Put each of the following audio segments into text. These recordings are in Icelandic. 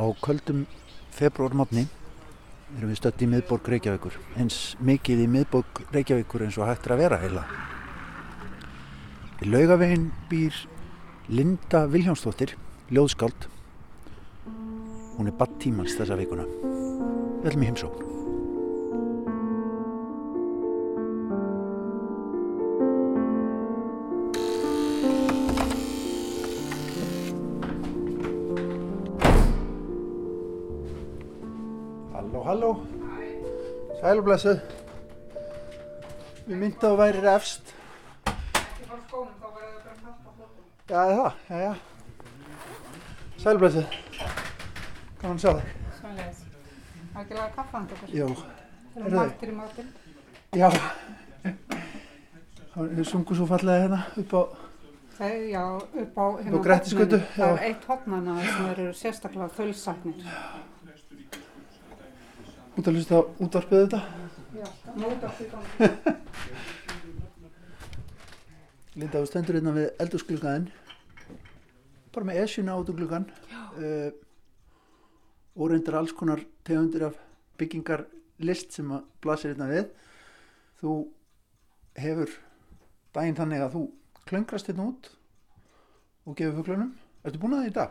Á köldum februarmotni erum við stött í miðborg Reykjavíkur, eins mikið í miðborg Reykjavíkur eins og hægt er að vera heila. Í laugavegin býr Linda Viljánsdóttir, ljóðskáld. Hún er badd tímans þessa vikuna. Í heimsókn. Sælblessu. Við myndum að þú væri refst. Já, það er það. Já, já. Sælblessu. Gaman að sjá þig. Sannleis. Það er ekki laga kaffan okkur. Jú. Það Heyrðu. eru mættir í matinn. Já. Það sungu svo fallega hérna upp á... Það er, já, upp á hérna Upp á Grettisgötu, horninu. Það já. er eitt hotnana sem eru sérstaklega þölsaknir. Út að hlusta útvarpið þetta. Já, móta því gangi. Linda, þú stendur hérna við eldursklugaðinn. Bara með esjuna út úr gluggan. Uh, og reyndir alls konar tegundir af byggingarlist sem að blasir hérna við. Þú hefur daginn þannig að þú klöngrast hérna út og gefur fuglunum. Ertu búin að það í dag?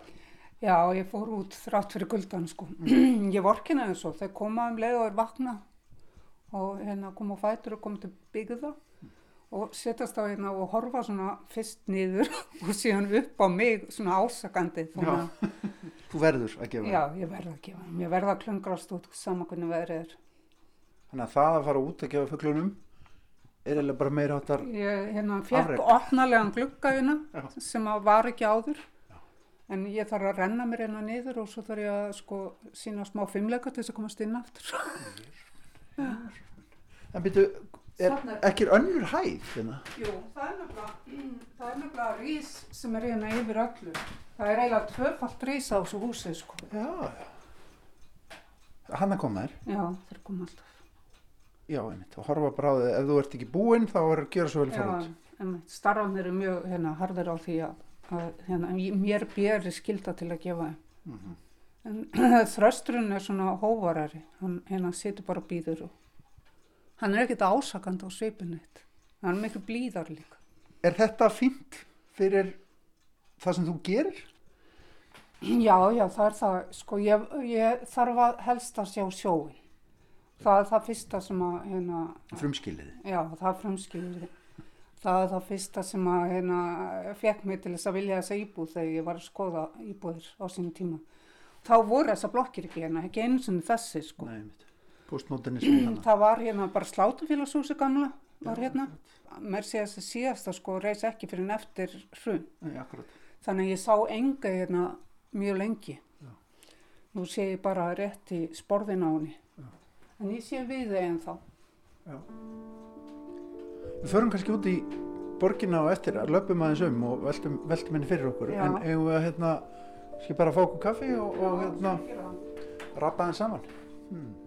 Já, ég fór út þrátt fyrir guldan, sko. ég vorkina þess svo. Þeir koma um leið og er vakna og hérna koma á fætur og koma til byggða og setjast á hérna og horfa svona fyrst niður og síðan upp á mig svona ásakandi. Þú verður að gefa. Já, ég verða að gefa þeim. Ég verða að klöngrast út sama hvernig veðrið er. Þannig að það að fara út að gefa fuglunum er eiginlega bara meira áttar. Ég hérna, fekk Afrek. opnalegan glugga hérna sem var ekki áður. En ég þarf að renna mér hérna niður og svo þarf ég að sko sína smá fimmleika til þess að komast inn aftur. En byrju, er ekki önnur hæð hérna? Jú, það er nefnilega, það er nefnilega rís sem er hérna yfir öllu. Það er eiginlega tvöfalt rís á þessu húsi sko. Já, já. Hann að koma þér. Já, þeir koma alltaf. Já, einmitt. Og horfa bara á þig. Ef þú ert ekki búinn, þá er að gera svo vel fara út. en starfanir eru mjög hérna, harðir á því að, að hérna, mér beri skilda til að gefa þeim. Mhm. En þrösturinn er svona hóvarari, hann hérna situr bara og býður og hann er ekkert ásakandi á svipinu eitt. Hann er miklu blíðar líka. Er þetta fínt fyrir það sem þú gerir? Já, já, það er það, sko, ég, ég þarf að helst að sjá sjóin. Það er það fyrsta sem að, hérna, Frumskiliði. já, það er frumskilur. Það er það fyrsta sem að, hérna, fekk mig til þess að vilja þessa íbúð þegar ég var að skoða íbúðir á sínum tíma. Þá voru þessa blokkir ekki hérna, ekki einu sinni þessi, sko. Nei. Postmodernismi hana. Það var hérna bara slátufélagshúsi gamla, var hérna. Mér sé að síðasta sko reys ekki fyrir en eftir hrun. Nei, akkurat. Þannig að ég sá enga hérna mjög lengi. Nú sé ég bara rétt í sporðin á henni. En ég sé við þeim þá. Já. Við förum kannski út í borgina og eftir að löpum aðeins um og veltum, veltum henni fyrir okkur. Já. En eigum við að, hérna, skal bara fá okkur kaffi og, og hérna, rappa þeim saman. Hmm.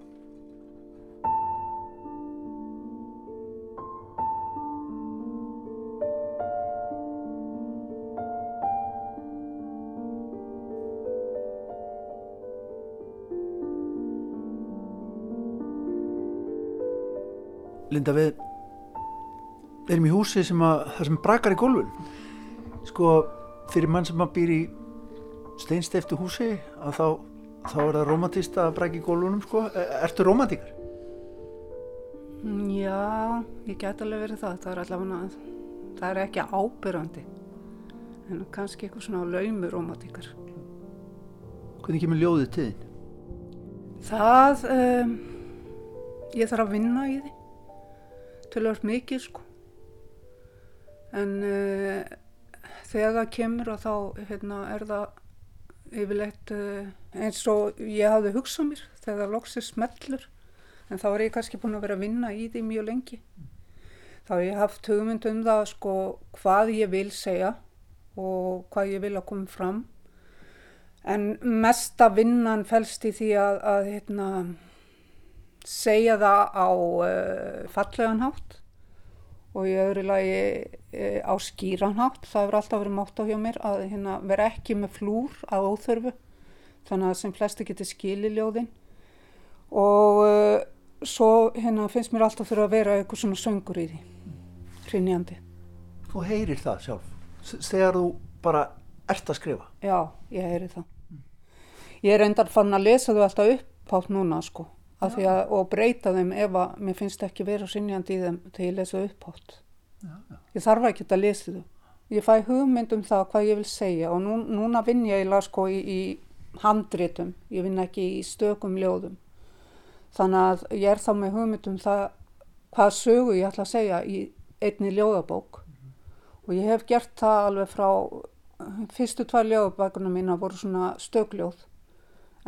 Linda, við erum í húsi sem að, það sem brakar í gólfun. Sko, fyrir mann sem að býr í steinsteiftu húsi, að þá, þá er það romantist að braka í gólfunum, sko. E- Ertu romantíkar? Mm, Já, ég get alveg verið það. Það er allavega, það er ekki ábyrrandi. En kannski eitthvað svona laumur romantíkar. Hvernig kemur ljóðið til þín? Það, um, ég þarf að vinna í því. Tölvöld mikið, sko. En uh, þegar það kemur og þá hérna, er það yfirleitt uh, eins og ég hafði hugsað mér þegar það loksir smellur. En þá er ég kannski búin að vera að vinna í því mjög lengi. Þá hef ég haft hugmynd um það sko hvað ég vil segja og hvað ég vil að koma fram. En mesta vinnan felst í því að, að hérna, segja það á uh, fallegan hátt og í öðru lagi uh, á skýran hátt. Það hefur alltaf verið mátt á hjá mér að hérna, vera ekki með flúr að óþörfu. þannig að sem flesti geti skili ljóðin og uh, svo hérna finnst mér alltaf fyrir að vera eitthvað svona söngur í því hrinjandi. Þú heyrir það sjálf þegar þú bara ert að skrifa. Já, ég heyri það. Ég er endar fann að lesa þau alltaf upphátt núna sko af því að, og breyta þeim ef að mér finnst ekki vera sinjandi í þeim þegar ég lesa upphátt. Ég þarf ekki að lesa þau. Ég fæ hugmynd um það hvað ég vil segja og nú, núna vinn ég sko í, í handritum, ég vinn ekki í stökum ljóðum. Þannig að ég er þá með hugmynd um það hvað sögu ég ætla að segja í einni ljóðabók og ég hef gert það alveg frá fyrstu tvær ljóðabækuna mína voru svona stökljóð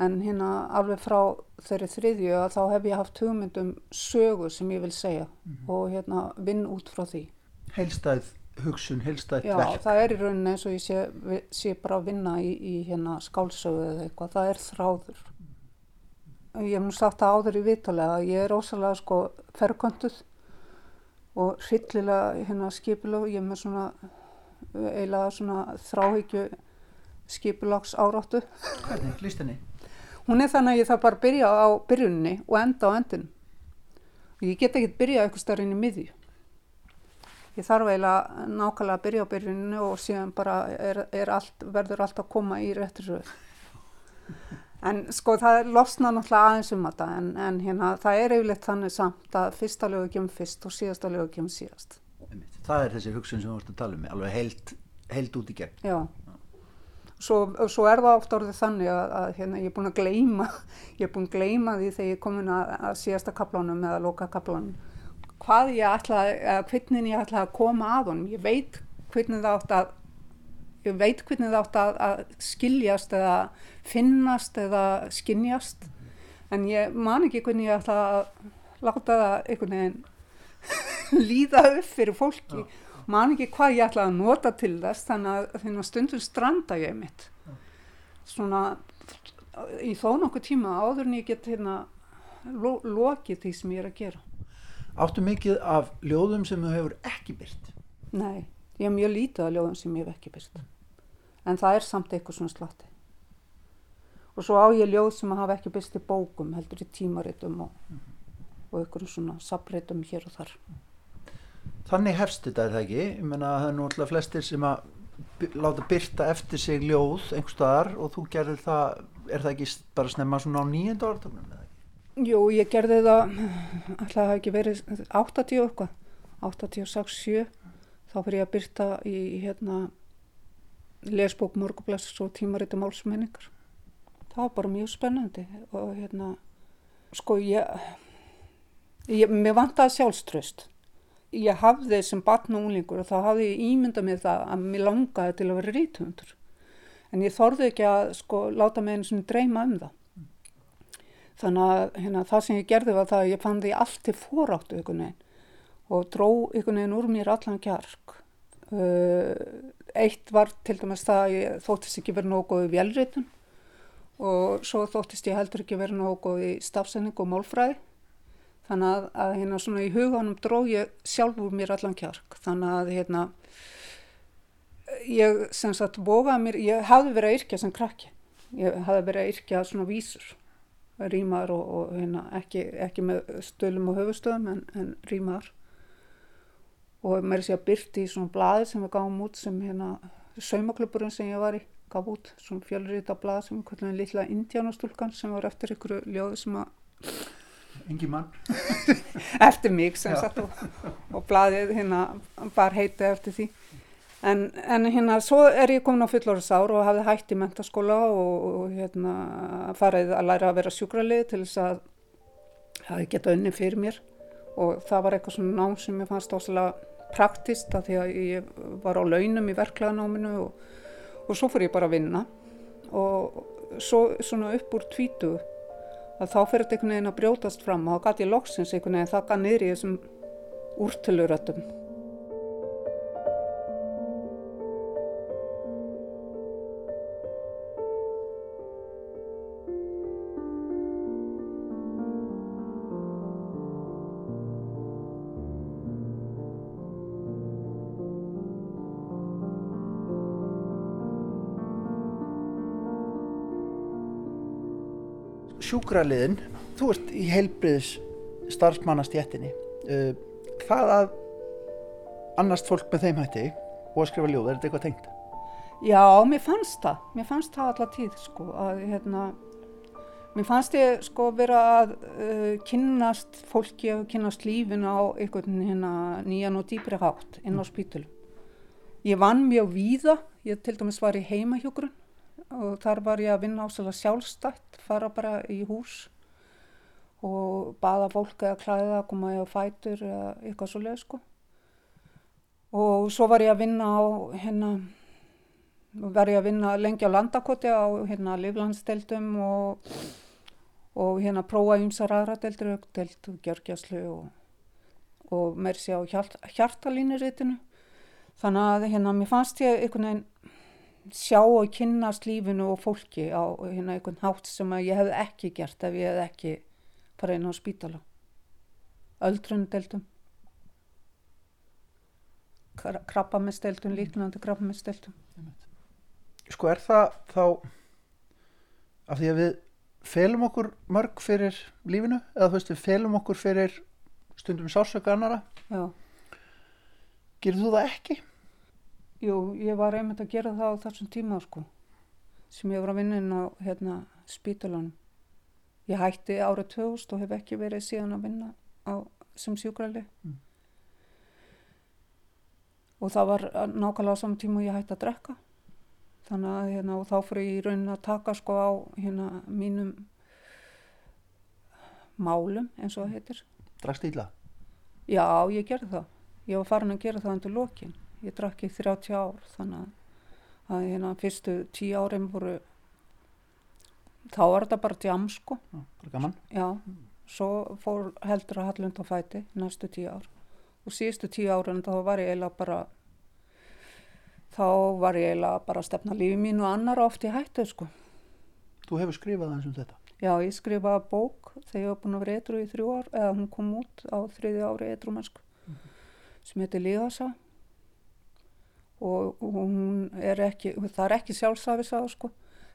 en hérna alveg frá þeirri þriðju að þá hef ég haft hugmynd um sögu sem ég vil segja og hérna vinn út frá því. Heilstæð hugsun, heilstæð Já, verk. það er í rauninni eins og ég sé, sé bara að vinna í, í hérna skálsögu eða eitthvað, það er þráður. Ég hef nú sagt það áður í vitalega að ég er ósalega sko ferköntuð og hryllilega hérna skipulög, ég er með svona eiginlega svona þráhyggju skipulags áráttu. Hvernig, líst henni? Hún er þannig að ég þarf bara að byrja á byrjunni og enda á endinu. Og ég get ekki byrjað eitthvað starf inn í miðju. Ég þarf eiginlega nákvæmlega að byrja á byrjunni og síðan bara er, er allt, verður allt að koma í réttir röð. En sko það er losna náttúrulega aðeins um þetta en, en hérna það er yfirleitt þannig samt að fyrsta lögu kemur fyrst og síðasta lögu kemur síðast. Það er þessi hugsun sem þú ert að tala um, alveg heilt, heilt út í gegn. Já. Svo, svo er það oft orðið þannig að, að hérna, ég er búin að gleyma, ég er búin að gleyma því þegar ég er komin að, að síðasta kaplanum eða loka kaplanum. Hvað ég ætla, eða hvernig ég ætla að koma að honum. Ég veit hvernig það átt að, ég veit hvernig það átt að, að skiljast eða finnast eða skinjast. En ég man ekki hvernig ég ætla að láta það einhvern veginn líða upp fyrir fólki man ekki hvað ég ætla að nota til þess þannig að að stundum stranda ég mitt svona í þó nokkuð tíma áður en ég get hérna lo lokið því sem ég er að gera. Áttu mikið af ljóðum sem þú hefur ekki byrt? nei, ég er mjög lítið af ljóðum sem ég hef ekki byrst en það er samt eitthvað svona slatti. Og svo á ég ljóð sem hafa ekki byrst í bókum heldur í tímaritum og, og einhverjum svona sabritum hér og þar Þannig hefst þetta er það ekki, ég menna að það er nú alltaf flestir sem að láta byrta eftir sig ljóð einhver staðar og þú gerðir það, er það ekki bara snemma svona á nýjönda áratögnum eða ekki? Jú, ég gerði það, alltaf hafi ekki verið 80 og eitthvað, 86, 7, þá fyrir ég að byrta í hérna lesbók morgubless og tímariti málsmenningar. Það var bara mjög spennandi og hérna, sko ég, ég mér vantaði sjálfströst. Ég hafði sem batn og unglingur og þá hafði ég ímyndað mér það að mér langaði til að vera rítumundur. En ég þorði ekki að sko láta mig einu svona dreyma um það. Þannig að hérna, það sem ég gerði var það að ég fann því allt til fóráttu ykkur neginn og dró ykkur neginn úr mér allan kjark. Uh, eitt var til dæmis það að ég þóttist ekki verið í velritun og svo þóttist ég heldur ekki verið góð í stafsending og málfræði. Þannig að, að hérna svona í huganum dró ég sjálf úr mér allan kjark. Þannig að hérna ég sem sagt vogaði mér, ég hafði verið að yrkja sem krakki. Ég hafði verið að yrkja svona vísur rýmar og, og hérna, ekki, ekki með stölum og höfustöðum en, en rýmar og mér sé að byrti í svona blaði sem við gáum út sem hérna saumaklubburinn sem ég var í gaf út svona fjölrita blað sem við kallum lilla indjánastúlkan sem var eftir ykkur ljóði sem að Engi mann? eftir mig sem sagt og, og blaðið hérna bar heiti eftir því. En, en hérna svo er ég komin á fullorðsár og hafði hætt í mentaskóla og, og hérna farið að læra að vera sjúkralið til þess að það geta unni fyrir mér. Og það var eitthvað svona nám sem ég fannst áslega praktist að því að ég var á launum í verklaðanáminu og, og svo fór ég bara að vinna. Og svo svona upp úr tvítugu að þá fyrir þetta einhvern veginn að brjótast fram og þá gæti ég loksins einhvern veginn þakka niður í þessum úrtöluröttum. Sjúkraliðin, þú ert í heilbriðis starfsmannastjættinni. Uh, hvað að annast fólk með þeim hætti og að skrifa ljóð, er þetta eitthvað tengt? Já, mér fannst það. Mér fannst það alla tíð, sko, að hérna, mér fannst ég, sko, vera að uh, kynnast fólki og kynnast lífinu á einhvern hérna nýjan og dýpri hátt inn á spítulum. Ég vann mjög víða, ég til dæmis var í heimahjógrun og þar var ég að vinna ásala sjálfstætt, fara bara í hús og baða fólk eða klæða, koma ég á fætur eða eitthvað svo leið, sko. Og svo var ég að vinna á hérna var ég að vinna lengi á landakoti á hérna livlandsdeildum og, og hérna prófa ymsar aðra deildur, deild gjörgjaslu og, og mér sé á hjart, hjartalínuritinu. Þannig að hérna mér fannst ég einhvern veginn sjá og kynnast lífinu og fólki á hérna einhvern hátt sem að ég hef ekki gert ef ég hef ekki farið inn á spítala. Öldrundeildum. Krabbamesteildum, líknandi krabbamesteildum sko er það þá af því að við felum okkur mörg fyrir lífinu eða þú veist við felum okkur fyrir stundum sásöka annara Já. gerir þú það ekki? Jú, ég var einmitt að gera það á þessum tíma sko sem ég var að vinna inn á hérna, spítalanum. Ég hætti árið 2000 og hef ekki verið síðan að vinna á, sem sjúkrali mm. og það var nákvæmlega á saman tíma og ég hætti að drekka. Þannig að hérna, þá fyrir ég í raunin að taka sko á hérna mínum málum eins og það heitir. Drakst íla? Já, ég gerði það. Ég var farin að gera það undir lokin ég drakk í 30 ár þannig að hérna fyrstu 10 árin voru þá var þetta bara djam sko Já, bara gaman Já, svo fór heldur að hallund á fæti næstu 10 ár og síðustu 10 árin þá var ég eiginlega bara þá var ég eiginlega bara að stefna lífi mín og annar oft í hættu sko. Þú hefur skrifað eins um þetta? Já, ég skrifaði bók þegar ég var búin að vera eitru í þrjú ár, eða hún kom út á þriði ári eitru mennsku mm -hmm. sem heitir Líðasa og hún er ekki, það er ekki sjálfsafisað sko,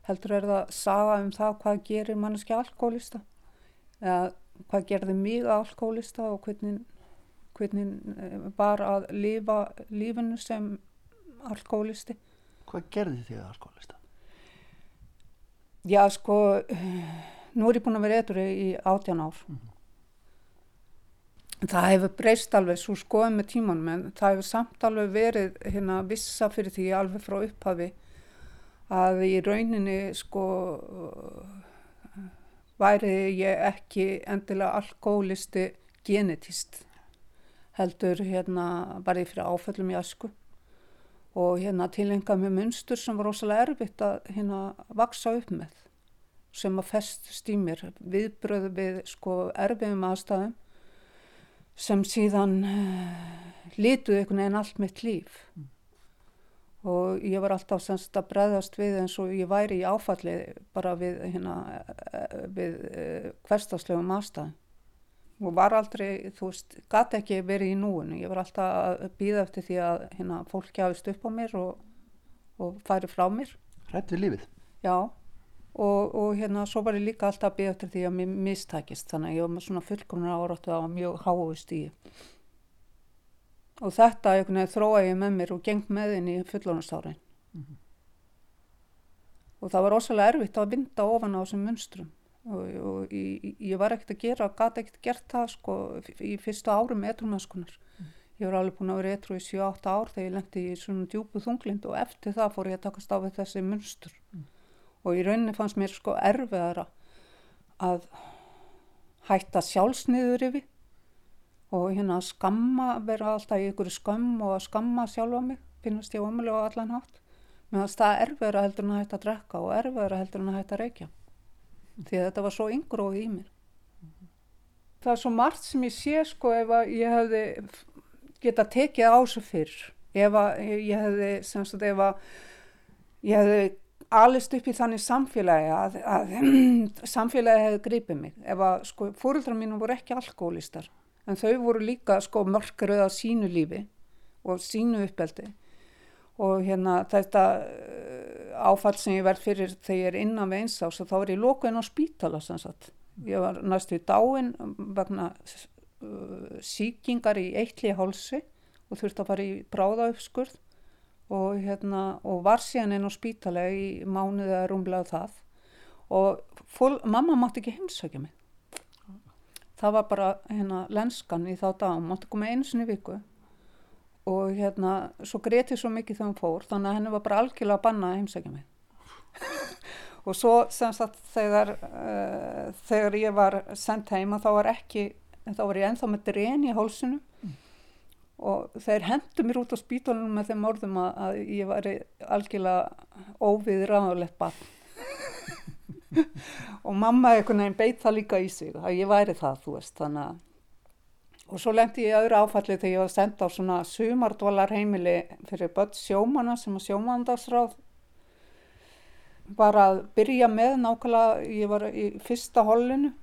heldur er það saga um það hvað gerir manneski alkoholista eða hvað gerði mig alkoholista og hvernig, hvernig var að lifa lífinu sem alkoholisti. Hvað gerði þið alkoholista? Já, sko, nú er ég búin að vera eitthvað í átján ár. Mm -hmm. Það hefur breyst alveg svo skoðið með tímanum en það hefur samt alveg verið hérna vissa fyrir því alveg frá upphafi að í rauninni sko væri ég ekki endilega alkoholisti genetist heldur hérna var ég fyrir áföllum í asku og hérna tilenga með munstur sem var rosalega erfitt að hérna vaksa upp með sem að festst í mér viðbröðu við sko erfiðum aðstæðum sem síðan uh, lituði einhvern veginn allt mitt líf mm. og ég var alltaf semst að breðast við eins og ég væri í áfalli bara við hérna uh, við uh, hverstaslegum aðstæðum og var aldrei, þú veist, gæti ekki verið í núinu. Ég var alltaf að býða eftir því að hérna, fólk gjafist upp á mér og, og færi frá mér. Rætt við lífið? Já, og, og hérna svo var ég líka alltaf að býða eftir því að mér mistækist, þannig að ég var svona fullkomna áráttu að mjög háist í. Og þetta þróa ég með mér og gengt með inn í fullónastárin. Mm -hmm. Og það var ósæðilega erfitt að vinda ofan á þessum munstrum og, og ég, ég var ekkert að gera, gæti ekkert gert það sko í fyrsta árum etrumennskunar. Mm. Ég var alveg búin að vera etru í 7-8 ár þegar ég lendi í svona djúbu þunglind og eftir það fór ég að takast á við þessi munstur. Mm. Og í rauninni fannst mér sko erfiðara að hætta sjálfsniður yfir og hérna að skamma, vera alltaf í ykkur skömm og að skamma sjálfa mig, finnast ég omulega á allan hátt. Mér fannst það erfiðara heldur en að hætta að drekka og erfiðara heldur en að hætta að reykja því að þetta var svo yngróð í mér. Mm -hmm. Það er svo margt sem ég sé sko ef að ég hefði geta tekið á þessu fyrr, ef að ég hefði, semst að ef að ég hefði alist upp í þannig samfélagi að, að samfélagi hefði gripið mig, ef að sko fóröldra mínu voru ekki alkoholistar, en þau voru líka sko mörkröð á sínu lífi og sínu uppeldi. Og hérna þetta áfall sem ég verð fyrir þegar ég er innan við eins ás og þá er ég lókuinn á spítala sannsagt. Ég var næstu í dáin vegna uh, síkingar í eitli hálsi og þurfti að fara í bráðauppskurð og, hérna, og var síðan inn á spítala í mánuðið að rúmlega það og fól, mamma mátti ekki heimsækja mig. Það var bara hérna lenskan í þá dag, mátti koma einu sinni viku og hérna, svo greti svo mikið þegar hún fór, þannig að henni var bara algjörlega að banna að heimsækja mig. og svo sem sagt þegar, uh, þegar ég var sendt heima þá var ekki, þá var ég enþá með dren í hálsinu mm. Og þeir hendu mér út á spítalunum með þeim orðum að, að ég var algjörlega óviðraðulegt barn. og mamma einhvern veginn beit það líka í sig að ég væri það, þú veist, þannig að Og svo lendi ég öðru áfalli þegar ég var sendt á svona sumardvalar heimili fyrir börn sjómana sem að sjómandagsráð var að byrja með nákvæmlega, ég var í fyrsta hollinu.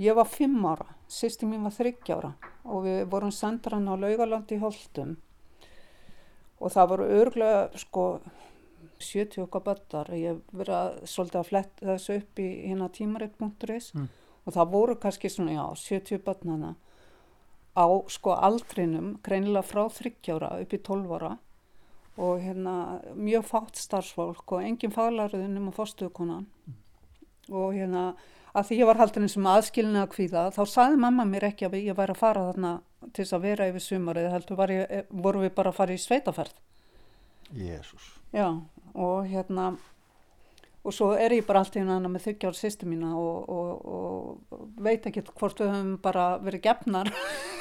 Ég var fimm ára, sýsti mín var þryggjára og við vorum sendur hann á laugalandi í Holtum. Og það voru örglega sko 70 okkar börnar, ég verið svolítið að fletta þessu upp í hérna tímaritt.is mm. og það voru kannski svona já 70 börnana á sko aldrinum, greinilega frá þryggjára upp í 12 ára. Og hérna mjög fátt starfsfólk og engin faglarðun um að fórstuðukonan mm. og hérna að því ég var haldin eins og aðskilina að kvíða þá saði mamma mér ekki að ég væri að fara þarna til þess að vera yfir sumarið heldur ég, eh, voru við bara að fara í sveitaferð. Jésús Já og hérna og svo er ég bara alltaf hérna með þryggjára sýstu mína og, og, og veit ekki hvort við höfum bara verið gefnar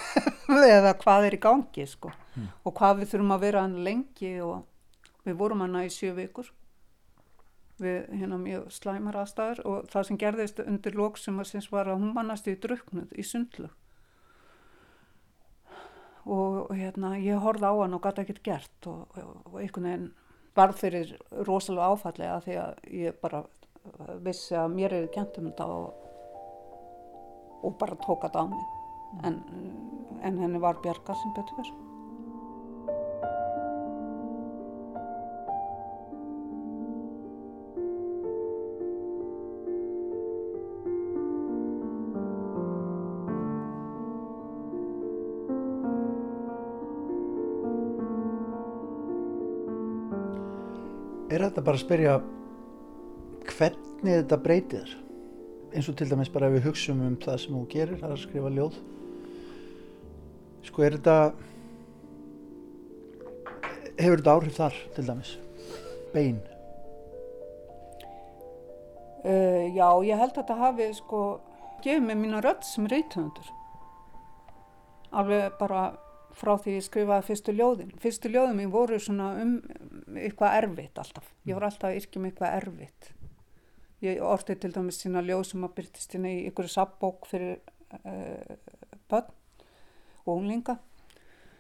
eða hvað er í gangi sko. Mm. og hvað við þurfum að vera hann lengi og við vorum hann í sjö vikur við hérna mjög slæmar aðstæður og það sem gerðist undir lóksum að syns var að hún mannast í druknud í sundlu og hérna ég horfði á hann og gæti ekkert gert og, og einhvern veginn varð fyrir rosalega áfallega því að ég bara vissi að mér er kent um þetta og, og bara tók þetta á mig. Mm. en, en henni var bjargar sem betur fyrir er þetta bara að spyrja hvernig þetta breytir? Eins og til dæmis bara ef við hugsaum um það sem þú gerir, er að skrifa ljóð. Sko er þetta hefur þetta áhrif þar til dæmis? Bein? Uh, Já, ég held að þetta hafi sko gefið mig mína rödd sem reythöndur alveg bara frá því ég skrifaði fyrstu ljóðin. Fyrstu ljóðin mín voru svona um eitthvað erfitt alltaf. Ég voru alltaf yrkjum eitthvað erfitt. Ég orti til dæmis sína ljóð sem að byrtist inn í ykkur sabbók fyrir uh, börn og unglinga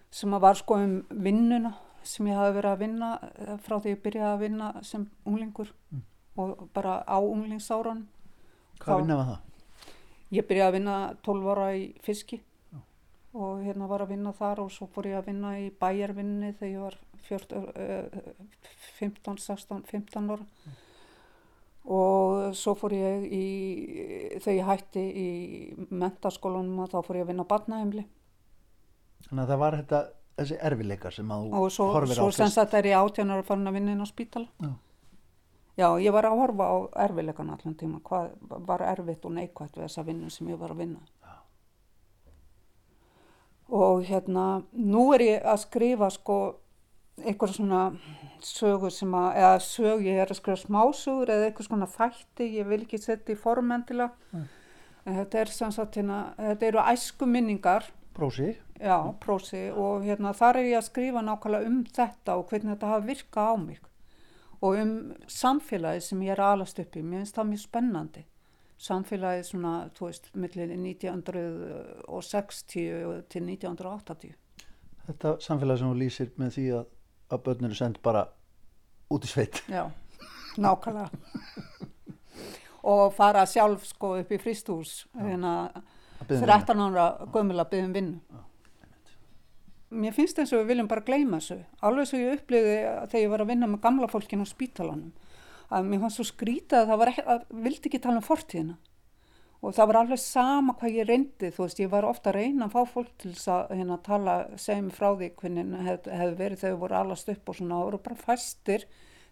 sem að var sko um vinnuna sem ég hafi verið að vinna eh, frá því ég byrjaði að vinna sem unglingur mm. og bara á unglingsáran. Hvað vinna var það? Ég byrjaði að vinna 12 ára í fiski og hérna var að vinna þar og svo fór ég að vinna í bæjarvinni þegar ég var 14, 15, 16, 15 ára mm. og svo fór ég í, þegar ég hætti í mentaskólanum og þá fór ég að vinna barnaheimli. Þannig að það var þetta, þessi erfileikar sem að þú svo, horfir á. Og svo semst að þetta er í átjánar að fara að vinna inn á spítala. Já. Já, ég var að horfa á erfileikan allan tíma, hvað var erfitt og neikvægt við þessa vinnu sem ég var að vinna og hérna nú er ég að skrifa sko eitthvað svona sögur sem að, eða sög, ég er að skrifa smásögur eða eitthvað svona þætti, ég vil ekki setja í formendilega mm. þetta er sem sagt hérna, þetta eru æsku minningar Prósi. Já, prósi. Og hérna þar er ég að skrifa nákvæmlega um þetta og hvernig þetta hafa virkað á mig. Og um samfélagi sem ég er alast upp í, mér finnst það mjög spennandi samfélagið svona, þú veist, millir 1960 til 1980. Þetta samfélagið sem þú lýsir með því að, að börnir er sendt bara út í sveit. Já, nákvæmlega. og fara sjálf sko upp í fristús, hérna 13 ára gömul að byggja um vinnu. Já. Mér finnst eins og við viljum bara gleyma þessu. Alveg svo ég uppliði þegar ég var að vinna með gamla fólkin á spítalanum að mér fannst svo skrítið að það var ekki, að vildi ekki tala um fortíðina. Og það var alveg sama hvað ég reyndi þú veist, ég var ofta að reyna að fá fólk til þess að hérna tala, segja mig frá því hvernig hefði hef verið þegar voru allast upp og svona, það voru bara fæstir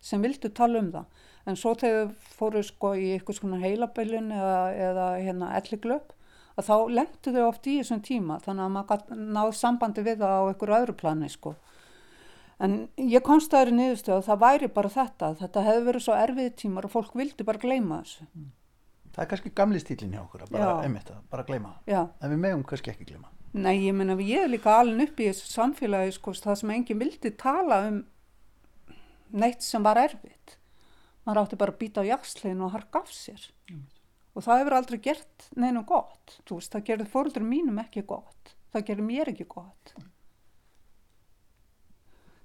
sem vildu tala um það. En svo þegar fóru sko í eitthvað svona heilaböllin eða, eða hérna elliglöp að þá lendu þau oft í þessum tíma. Þannig að maður náði sambandi við það á einhverju öðru plani sko en ég komst að það er niðurstöð að það væri bara þetta, þetta hefði verið svo erfið tímar og fólk vildi bara gleyma þessu mm. Það er kannski gamli stílinn hjá okkur að bara, einmitt, að bara gleyma. Já. En við megum kannski ekki gleyma. Nei, ég meina, ég er líka alveg upp í þessu samfélagi, sko, það sem enginn vildi tala um neitt sem var erfitt. Maður átti bara að býta á jakslegin og harka af sér. Og það hefur aldrei gert neinum gott. Þú veist, það gerði fóröldur mínum ekki gott. Það gerði mér ekki gott.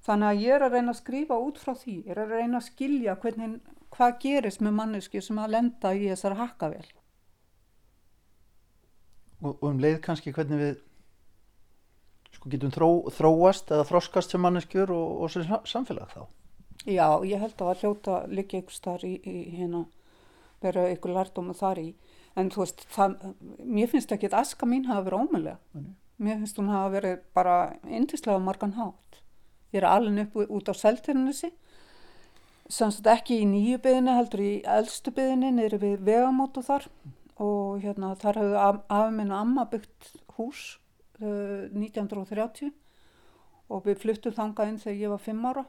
Þannig að ég er að reyna að skrifa út frá því. Ég er að reyna að skilja hvernig, hvað gerist með manneski sem að lenda í þessar hakkavél. Og, og um leið kannski hvernig við sko getum þró, þróast eða þroskast sem manneskjur og, og sem sa- samfélag þá. Já, ég held að það hljóta liggja einhvers þar í, í hérna, vera einhver lærdóma þar í. En þú veist, það, mér finnst ekki að aska mín hafa verið ómöðlega. Nei. Mér finnst hún hafa verið bara yndislega margan hátt. Ég er alveg upp út á seltirnissi, semst ekki í nýju byðinni, heldur í eldstu byðinni, niður við vegamótu þar. Og hérna, þar hefðu af, afi minn og amma byggt hús uh, 1930 og við fluttum þangað inn þegar ég var fimm ára.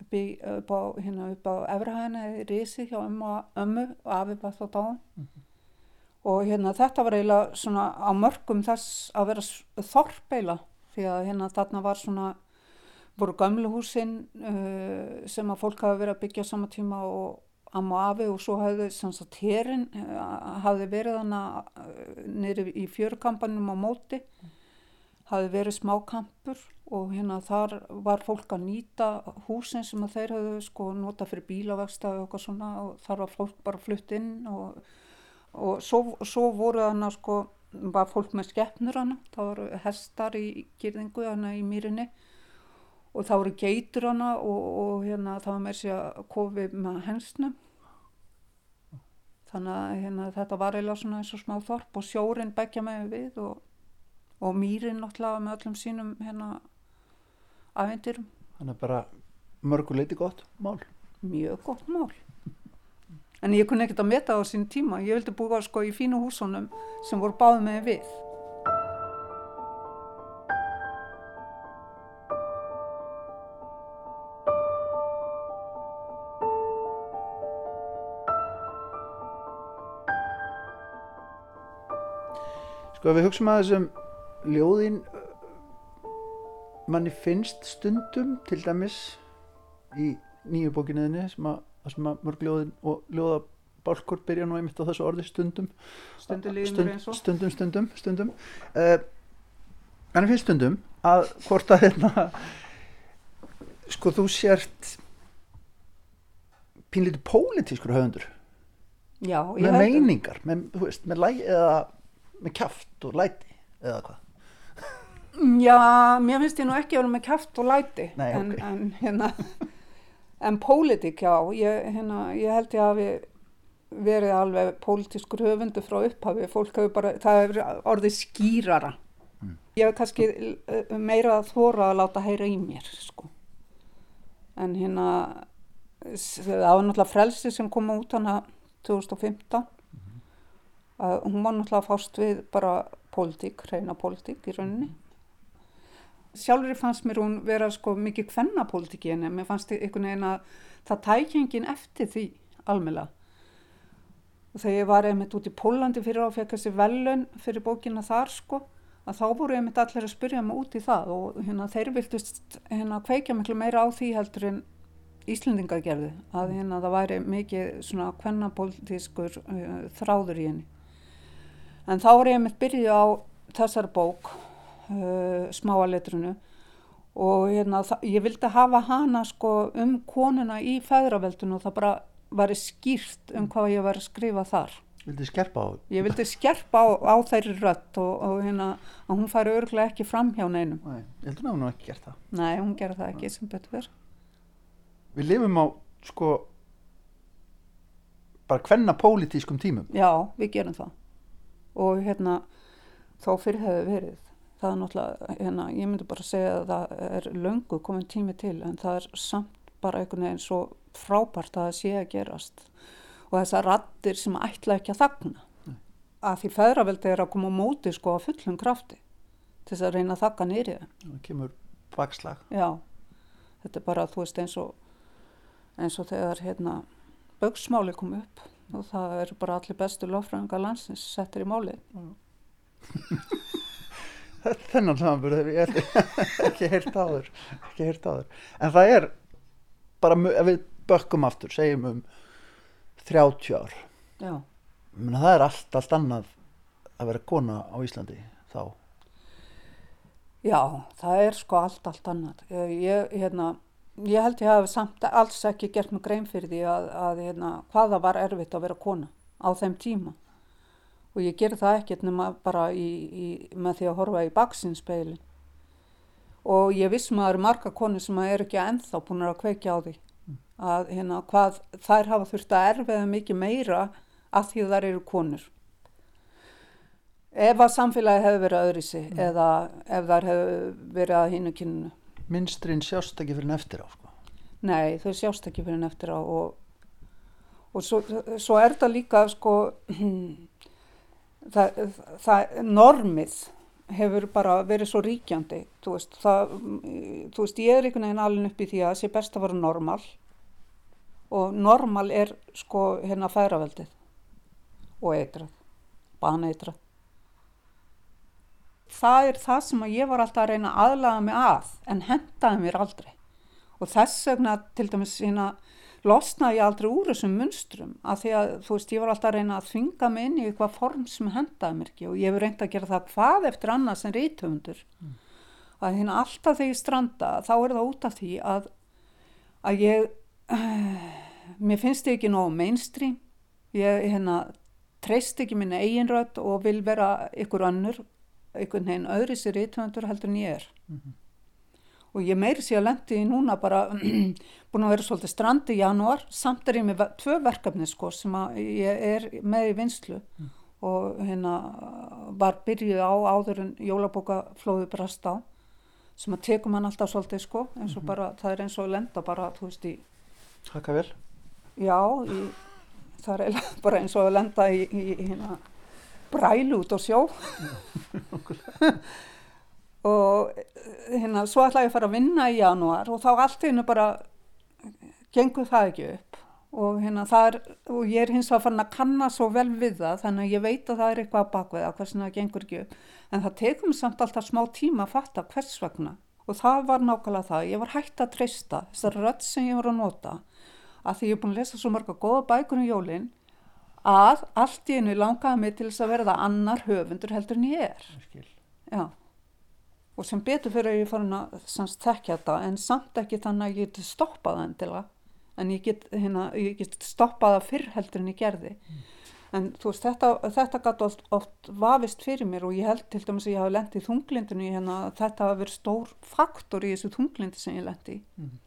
Upp, í, upp á, hérna, á Efrahæðina í Risi hjá ömmu, ömmu og afi var þá dáin og hérna þetta var eiginlega svona á mörgum þess að vera þorpeila því að hérna þarna var svona voru gömlu húsin uh, sem að fólk hafi verið að byggja á sama tíma og amma og afi og svo hafði sagt herin uh, hafði verið hana uh, niður í fjörukampanum á móti hafði verið smákampur og hérna þar var fólk að nýta húsin sem að þeir hafðu sko nota fyrir bílavegsta og eitthvað svona og þar var fólk bara flutt inn og, og svo, svo voru hana sko var fólk með skeppnur hana það voru hestar í gyrðingu hana í mýrinni og það voru geitur hana og, og hérna það var með sér að kofi með hensnum. Þannig að hérna, þetta var eiginlega svona eins og smá þorp og sjórin begja með við og, og mýrin náttúrulega með öllum sínum hérna aðvendirum, Þannig að bara mörguleiti gott mál. mjög gott mál. En ég kunni ekkert að meta á sín tíma. Ég vildi búa sko í fínu húsunum sem voru báð með við Sko ef við hugsaum að þessum ljóðin manni finnst stundum til dæmis í nýju bókinniðinni sem að, sem að mörg ljóðin og ljóðabálkur byrja nú einmitt á þessu orði stundum. Stundu líður Stund- stundum, stundum, stundum. Uh, manni finnst stundum að hvort að hérna sko þú sért pínlítið pólitískur höfundur. Já, með meiningar, með, veist, með læg eða með kjaft og læti eða hvað Já, mér finnst ég nú ekki að vera með kæft og læti Nei, en, ok. en hérna en pólitík, já ég, hérna, ég held ég hafi verið alveg pólitískur höfundu frá upphafi, fólk hefur bara það hefur orðið skýrara Mm. ég hef kannski eh, meira að þóra að láta heyra í mér sko. en hérna það var náttúrulega frelsi sem kom út hana 2015 að hún var náttúrulega fást við bara pólitík, reyna pólitík í rauninni. Sjálfur fannst mér hún vera sko mikið kvennapólitík í henni, mér fannst einhvern veginn að það tækja enginn eftir því almela þegar ég var einmitt út í Pólandi fyrir að fekk þessi velun fyrir bókina þar sko að þá voru einmitt allir að spyrja mig út í það og hérna þeir viltust hérna kveikja miklu meira á því heldur en Íslendingar gerðu að hérna það væri mikið svona kvennapólitískur uh, þráður í henni en þá var ég einmitt byrjuð á þessari bók uh, smáaletrunu og hérna, það, ég vildi hafa hana sko um konuna í feðraveldinu og það bara væri skýrt um hvað ég var að skrifa þar. vildi skerpa á Ég vildi skerpa á, á þeirri rött og, og hérna, hún færi örglega ekki fram hjá neinum. Nei, ég heldur að hún ekki gert það Nei, hún gerði það ekki sem betur verið. við lifum á sko bara hvenna pólitískum tímum Já, við gerum það. Og hérna, þá fyrir hefði verið. Það er náttúrulega, hérna, ég myndi bara segja að það er löngu komin tími til en það er samt bara einhvern veginn svo frábært að það sé að gerast. Og þessar rattir sem ætla ekki að þagna. Að því feðraveldi er að koma á móti sko á fullum krafti til þess að reyna að þakka nýrið. það kemur bakslag Já, þetta er bara, þú veist, eins og, eins og þegar hérna bögsmáli kom upp og það eru bara allir bestu lofræðingar landsins settir í máli. þennan samanburð hef ég ekki- ekki heyrt áður ekki heyrt áður. En það er bara ef við bökkum aftur segjum um 30 ár. Já, Menna, það er allt, allt annað að vera kona á Íslandi þá. Já, það er sko allt, allt annað. Ég, ég, hérna, ég held ég hafi samt alls ekki gert mig grein fyrir því að, að hérna, hvaða var erfitt að vera kona á þeim tíma. Og ég ger það ekkert nema bara í, í, með því að horfa í baksinnspeilin. Og ég vissum að það eru marga konur sem eru ekki ennþá búin að kveikja á því. Að hérna, hvað þær hafa þurft að erfiða mikið meira að því þær eru konur. Ef að samfélagi hefur verið öðri sig eða ef þær hefur verið að hínu kynnu. Minstrin sjást ekki fyrir en eftir á sko. Nei, þau sjást ekki fyrir en eftir á og, og svo, svo er það líka sko það, það normið hefur bara verið svo ríkjandi þú veist, það, þú veist ég er einhvern veginn alveg upp í því að það sé best að vera normal og normal er sko hérna færaveldið og eitrað, baneitrað það er það sem ég var alltaf að reyna að aðlaga mig að en hendaði mér aldrei. Og þess vegna til dæmis hérna losnaði ég aldrei úr þessum munstrum að því að þú veist ég var alltaf að reyna að þvinga mig inn í eitthvað form sem hendaði mér ekki. Og ég hefur reynd að gera það hvað eftir annað sem rítöfundur mm. að hérna alltaf þegar ég stranda þá er það út af því að að ég mér finnst ekki nógu mainstream. Ég hérna treyst ekki minna eiginrödd og vil vera ykkur önnur einhvern veginn öðri sér rítöfundur heldur en ég er. Og ég meiri sé að lendi í núna bara búin að vera svolítið strandi í janúar. Samt er ég með tvö verkefni sko sem að ég er með í vinslu og hérna var byrjuð á áður en jólabókaflóðu brast á sem að tekum hann alltaf svolítið sko eins og bara, það er eins og lenda bara þú veist í, Hakka vel. Já í, það er bara eins og lenda í, í hérna brælu út á sjó. Og hérna svo ætlaði ég að fara að vinna í janúar og þá allt í hennu bara gengur það ekki upp. Og hérna það er, og ég er hins vegar farin að kanna svo vel við það þannig að ég veit að það er eitthvað að bakveða hversin það gengur ekki upp. En það tekum samt alltaf smá tíma að fatta hvers vegna. Og það var nákvæmlega það, ég var hægt að treysta þessar rödd sem ég var að nota. Að því ég er búin að lesa svo marga góða bækur um jólin að allt í einu langaði mig til þess að verða annar höfundur heldur en ég er. Já, og sem betur fyrir að ég farin að þekkja þetta en samt ekki þannig að ég get stoppað það endilega. En ég get, hérna, ég get stoppað það fyrr heldur en ég gerði. En þú veist þetta, þetta gæti oft, oft vafist fyrir mér og ég held til dæmis að ég hafi lent í þunglindinu hérna, að þetta hafi verið stór faktor í þessu þunglindi sem ég lendi í. Mhm.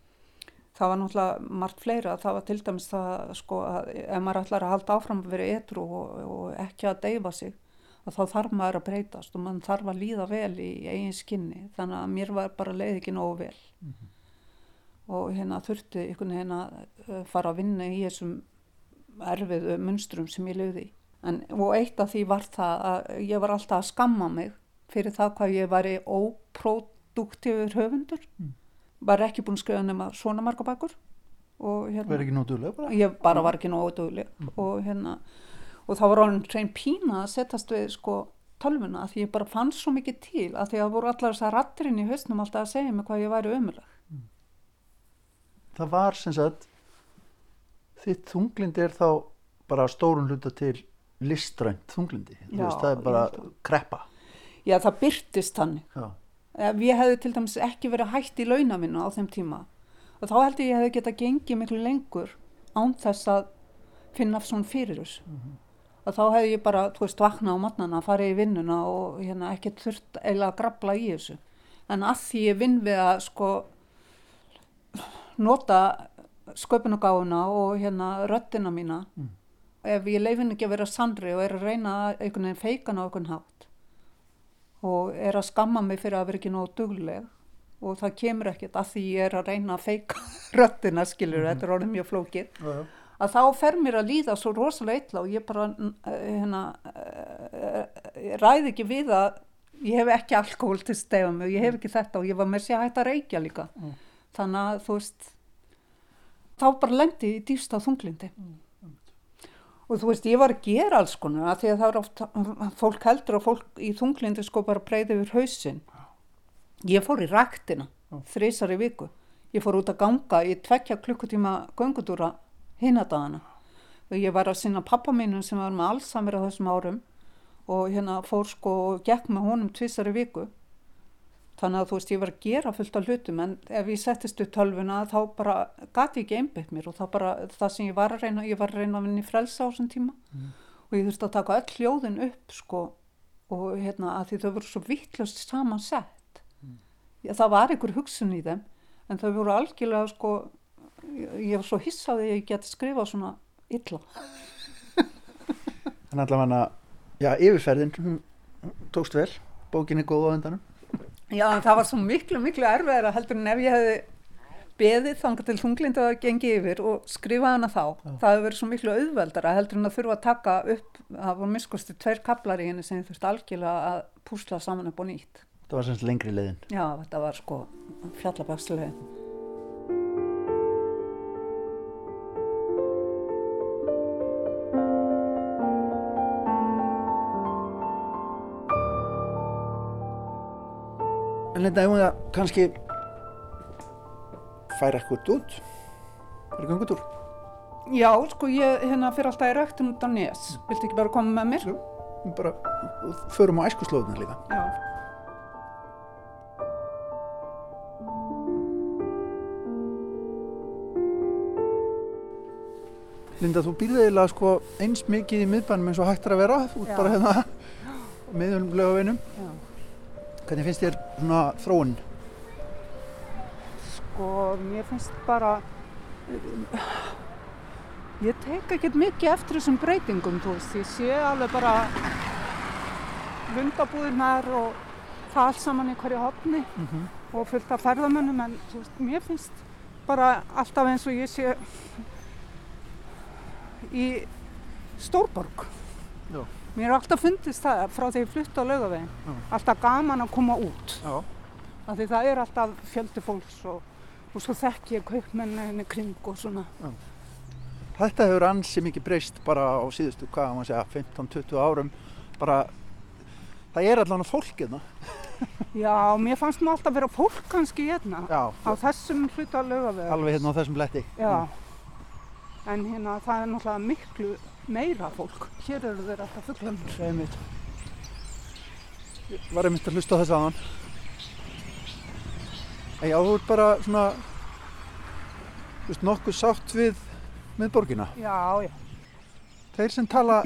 Það var náttúrulega margt fleira. Það var til dæmis það sko að ef maður ætlar að halda áfram að vera etru og, og ekki að deyfa sig þá þarf maður að breytast og mann þarf að líða vel í eigin skinni. Þannig að mér var bara leið ekki nógu vel. Og hérna þurfti einhvern veginn að eh, fara að vinna í þessum erfiðu munstrum sem ég lögði í. En, og eitt af því var það að ég var alltaf að skamma mig fyrir það hvað ég væri óproduktífur höfundur. Mm. Var ekki búin að skrifa nema svona marga bækur og hérna Verður ekki nótulega bara? ég bara var ekki nógu dugleg og hérna og það var alveg hrein pína að setjast við sko tölvuna að því ég bara fann svo mikið til að því að voru allar þessar rattirinn í hausnum alltaf að segja mig hvað ég væri ömuleg Það var sem sagt þitt þunglindi er þá bara að stórun hluta til listrænt þunglindi. Já, veist, það er bara kreppa. já það byrtist þannig Já. Ég hefði til dæmis ekki verið hætt í launaminu á þeim tíma og þá held ég ég hefði getað gengið miklu lengur án þess að finna svona fyrir þessu. Og þá hefði ég bara, þú veist, vaknað á matnana farið í vinnuna og hérna ekkert þurft eiginlega að grabla í þessu. En að því ég vinn við að sko nota sköpunagáfuna og hérna röddina mína Mm. ef ég leifin ekki að vera sannri og er að reyna að einhvern veginn feikan á einhvern hátt og er að skamma mig fyrir að vera ekki nógu dugleg. Og það kemur ekkert að því ég er að reyna að feika röttina skilur, þetta er orðið mjög flókið. Já, já. að þá fer mér að líða svo rosalega illa og ég bara uh, hérna, uh, ræði ekki við að ég hef ekki alkohol til stefum og ég hef ekki þetta og ég var með sér hægt að reykja líka. Mm. þannig að þú veist þá bara lendi í dýfsta þunglindi og þú veist ég var að gera alls konar að því að það er oft fólk heldur að fólk í þunglindi sko bara breyði yfir hausinn. Ég fór í ræktina Já. þrísar í viku. Ég fór út að ganga í tvekja klukkutíma göngutúra hinadagana og ég var að sinna pappa mínum sem var með allsamir á þessum árum og hérna fór sko og gekk með honum tvisar í viku þannig að þú veist ég var að gera fullt af hlutum en ef ég settist upp tölvuna þá bara gati ég ekki einbytt mér og það bara það sem ég var að reyna, ég var að reyna að vinna í frelsa á þessum tíma. Og ég þurfti að taka öll hljóðin upp sko og hérna að því þau voru svo vittlust saman sett Já, það var einhver hugsun í þeim en þau voru algjörlega sko ég, ég var svo hissaði að ég geti skrifað svona illa. Þannig allavega, já, yfirferðin, tókst vel, bókin er góð á endanum. Já, en það var svo miklu, miklu erfiðara heldur en ef ég hefði beðið þangað til þunglindu að gengi yfir og skrifa hana þá. Það hefði verið svo miklu auðveldara heldur en að þurfa að taka upp, það var miskusti tveir kaplar í henni sem þurfti algjörlega að púsla saman upp og nýtt. Það var semst lengri leiðin. Já, þetta var sko fjallabakslega. Þetta hefum það kannski færa eitthvað út, fyrir gangutúr. Já, sko ég hérna fyrir alltaf í röktun út á nes. Viltu ekki bara koma með mér? Jú. Bara, og förum á æskuslóðuna líka. Já. Linda, þú býrði eiginlega sko eins mikið í miðbænum eins og hægt er að vera, út Já. bara hérna miðjum lögavinum. Hvernig finnst þér svona þróun? Sko, mér finnst bara, ég tek ekkert mikið eftir þessum breytingum, þú veist, ég sé alveg bara lundabúðirnar og það allt saman í hverju hopni og fullt af ferðamönnum, en þú veist, mér finnst bara alltaf eins og ég sé í stórborg. Já. Mér er alltaf fundist það frá því ég flutti á laugavegin, Já. alltaf gaman að koma út. Já. því það er alltaf fjöldi fólks og, og svo þekk ég kaupmenninni kring og svona. Þetta hefur ansi mikið breyst bara á síðustu, hvað maður segja, 15-20 árum. Bara, það er allan fólk hérna. Já, mér fannst nú alltaf vera fólk kannski hérna Já, á þessum hluta laugavega. alveg hérna á þessum bletti. Já, en hérna það er náttúrulega miklu meira fólk. Hér eru þeir alltaf fugglanir. Það er mitt. Ég var einmitt að hlusta á þess aðan. Þú ert bara svona, þú veist, nokkuð sátt við miðborgina. Já, já. Þeir sem tala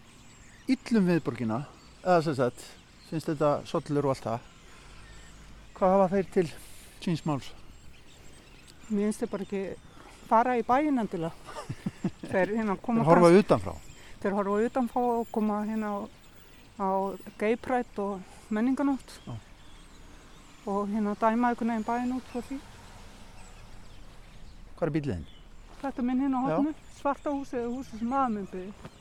illum miðborgina, eða sem sagt, finnst þetta sollur og allt það, hvað hafa þeir til síns máls? Mér finnst þið bara ekki fara í bæinn endilega. Þeir hérna koma Þeir horfa utanfrá. Þeir horfa utanfá og koma hérna á, á geiprætt og menninganótt Já. og hérna dæma einhvern veginn bæinn út frá því. Hvað er bíliðin? Þetta minn hérna á hotnu, svarta húsið eða húsið sem aða minn byggði.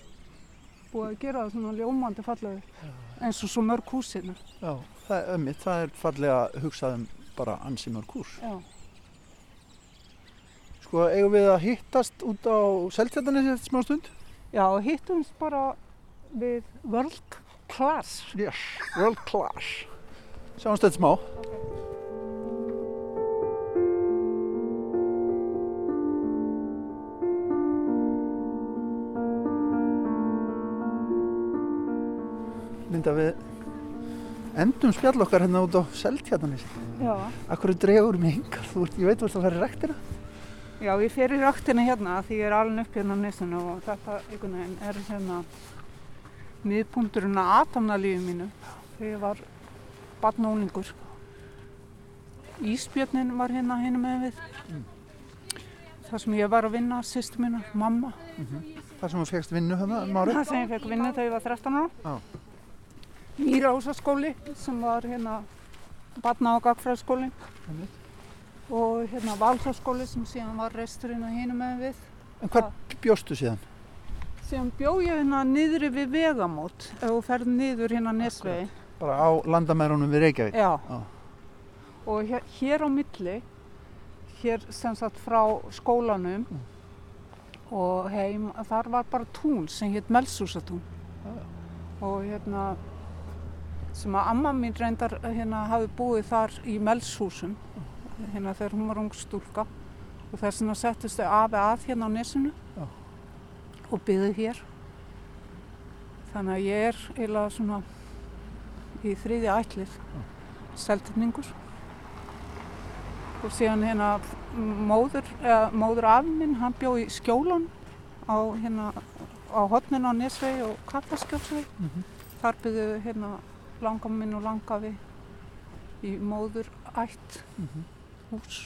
Búið að gera það svona ljómandi fallega eins og svo mörg hús hérna. Já, það er ömmit, það er fallega hugsað um bara ansi mörg hús. Já. Sko, eigum við að hittast út á Seltjarnanessi eftir smá stund? Já, hittumst bara við World Class. Yes, world class. Sjáumst þetta smá. Linda, við endum spjall okkar hérna út á Seltjarnanessi. Já. Akkur dregur mig ert- ég veit þú ert að fara í rektina. Já, ég fer í ræktina hérna því ég er alveg upp hérna á nesinu og þetta einhvern veginn er hérna miðpunkturinn að atamnalífi mínu þegar ég var barnóningur. Ísbjörnin var hérna hérna með við. þar sem ég var að vinna, sýstu mína, mamma. Það sem þú fegst vinnu hérna um árið? Það sem ég fekk vinna þegar ég var 13 ára. Já. Mýrahúsaskóli sem var hérna barna- og gagfræðskólin Einmitt. Og hérna Valsaskóli sem síðan var reisturinn að hinum með við. En hvað bjóstu síðan? Síðan bjó ég hérna niðri við vegamót ef þú ferð niður hérna Nesvegi. Bara á landamærunum við Reykjavík? Já. Já. Og hér, hér á milli, hér sem sagt frá skólanum og heim, þar var bara tún sem hétt Melshúsatún. Og hérna, sem að amma mín reyndar hérna hafi búið þar í Melshúsum, hérna þegar hún var ung stúlka. Og þess vegna settist þau afi að hérna á nesinu Já. og byggði hér. Þannig að ég er eiginlega svona í þriðja ætlið, seltinningur og síðan hérna móður, eða, móður afi minn, hann bjó í skjólun á hérna á hotnin á Nesvegi og Kaplaskjálsvegi. Mhm. Þar byggðu hérna langa minn og langafi í móður ætt Mhm. Hús.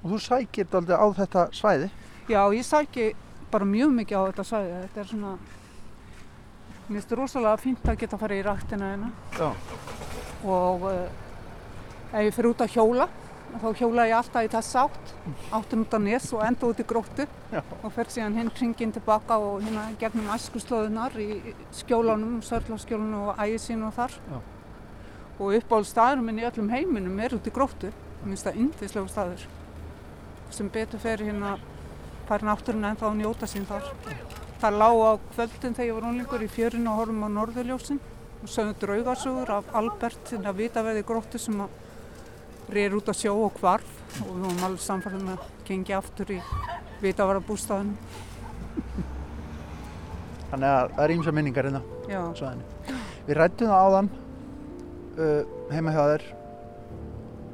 Og þú sækir daldið á þetta svæði? Já, ég sæki bara mjög mikið á þetta svæði. Þetta er svona, mér finnst rosalega fínt að geta að fara í ræktina hérna. Já. og uh, ef ég fyrir út að hjóla þá hjóla ég alltaf í þess átt áttum út á nes og enda út í gróttu Já. og fer síðan hinn hringin tilbaka og hérna gegnum æskuslóðunar í skjólunum, sörlaskjólunum og ægisínu og þar Já. og uppáhald staður minn í öllum heiminum er út í gróttu mér finnst það yndislegu staður. Sem betur fer hérna fær náttúrun ennþá að njóta sín þar. Það lág á kvöldin þegar ég var unlingur í fjörinu og horfum á norðurljósin og sögum draugarsögur af Albert þinn að vita veði gróttu sem að reyður út að sjó og hvarf. Og við varum alveg samfærið með að gengi aftur í vita að vera bústæðinu. Þannig að það er ímsa minningar hérna á. Við rættum það áðan uh, heima hjá þér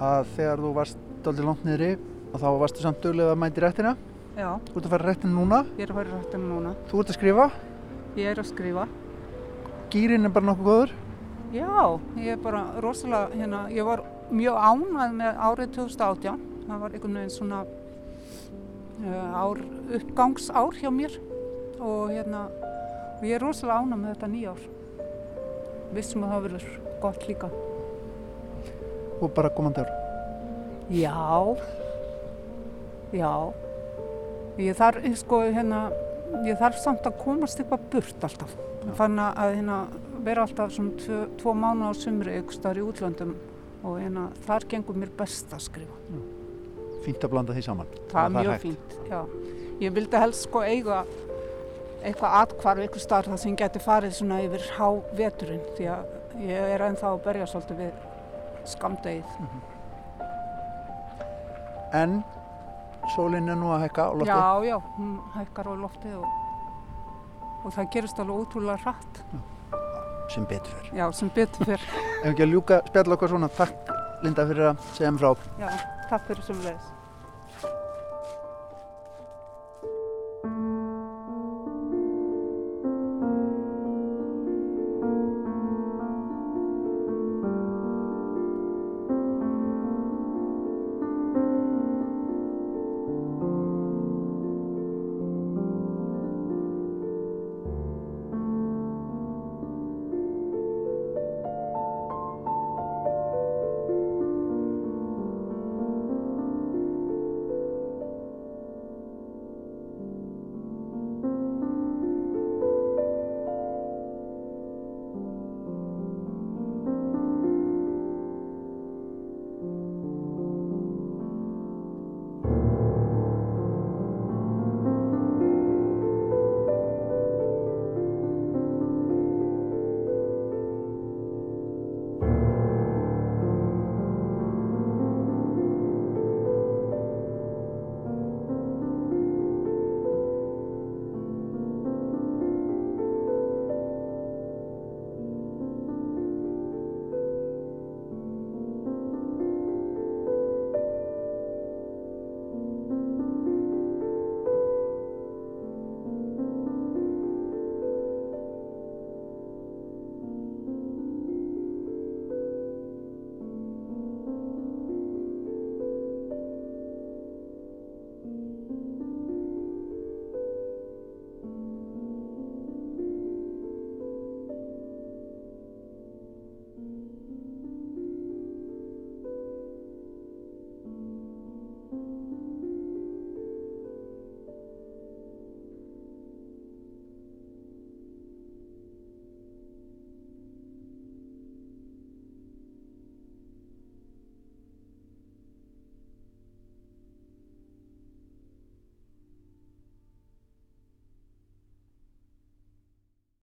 að þegar þú varst daldið langt niðri og þá varstu samt duglega að mæti rættina. já, Þú ert að fara rættin núna, ég er að fara í rættinu núna. þú ert að skrifa, Ég er að skrifa. gýrin er bara nokkuð góður. Já, ég er bara rosalega, hérna, ég var mjög ánægð með árið 2018. Það var einhvern veginn svona uh, ár, uppgangsár hjá mér og hérna, og ég er rosalega ánægð með þetta nýjár. Vissum að það verður gott líka. Og bara komandi ár. Já, já. Ég þarf, sko, hérna, ég þarf samt að komast eitthvað burt alltaf. Fann að hérna, vera alltaf svona tvo, tvo mánu á sumri ykkur starf í útlöndum og hérna, þar gengur mér best að skrifa. Fínt að blanda því saman. Það er Þannig mjög fínt, já. Ég vildi helst sko eiga eitthvað atkvarf ykkur starf þar sem geti farið svona yfir há veturinn því að ég er ennþá að berja svolítið við skamdegið. En sólinn er nú að hækka á lofti. Já, já, hún hækkar á loftið og, og það gerist alveg ótrúlega hratt. Sem betur fer. Já, sem betur fyrr. Ef ekki að ljúka spjall okkar svona, takk Linda fyrir að segja mér frá. Já, takk fyrir sem leiðis.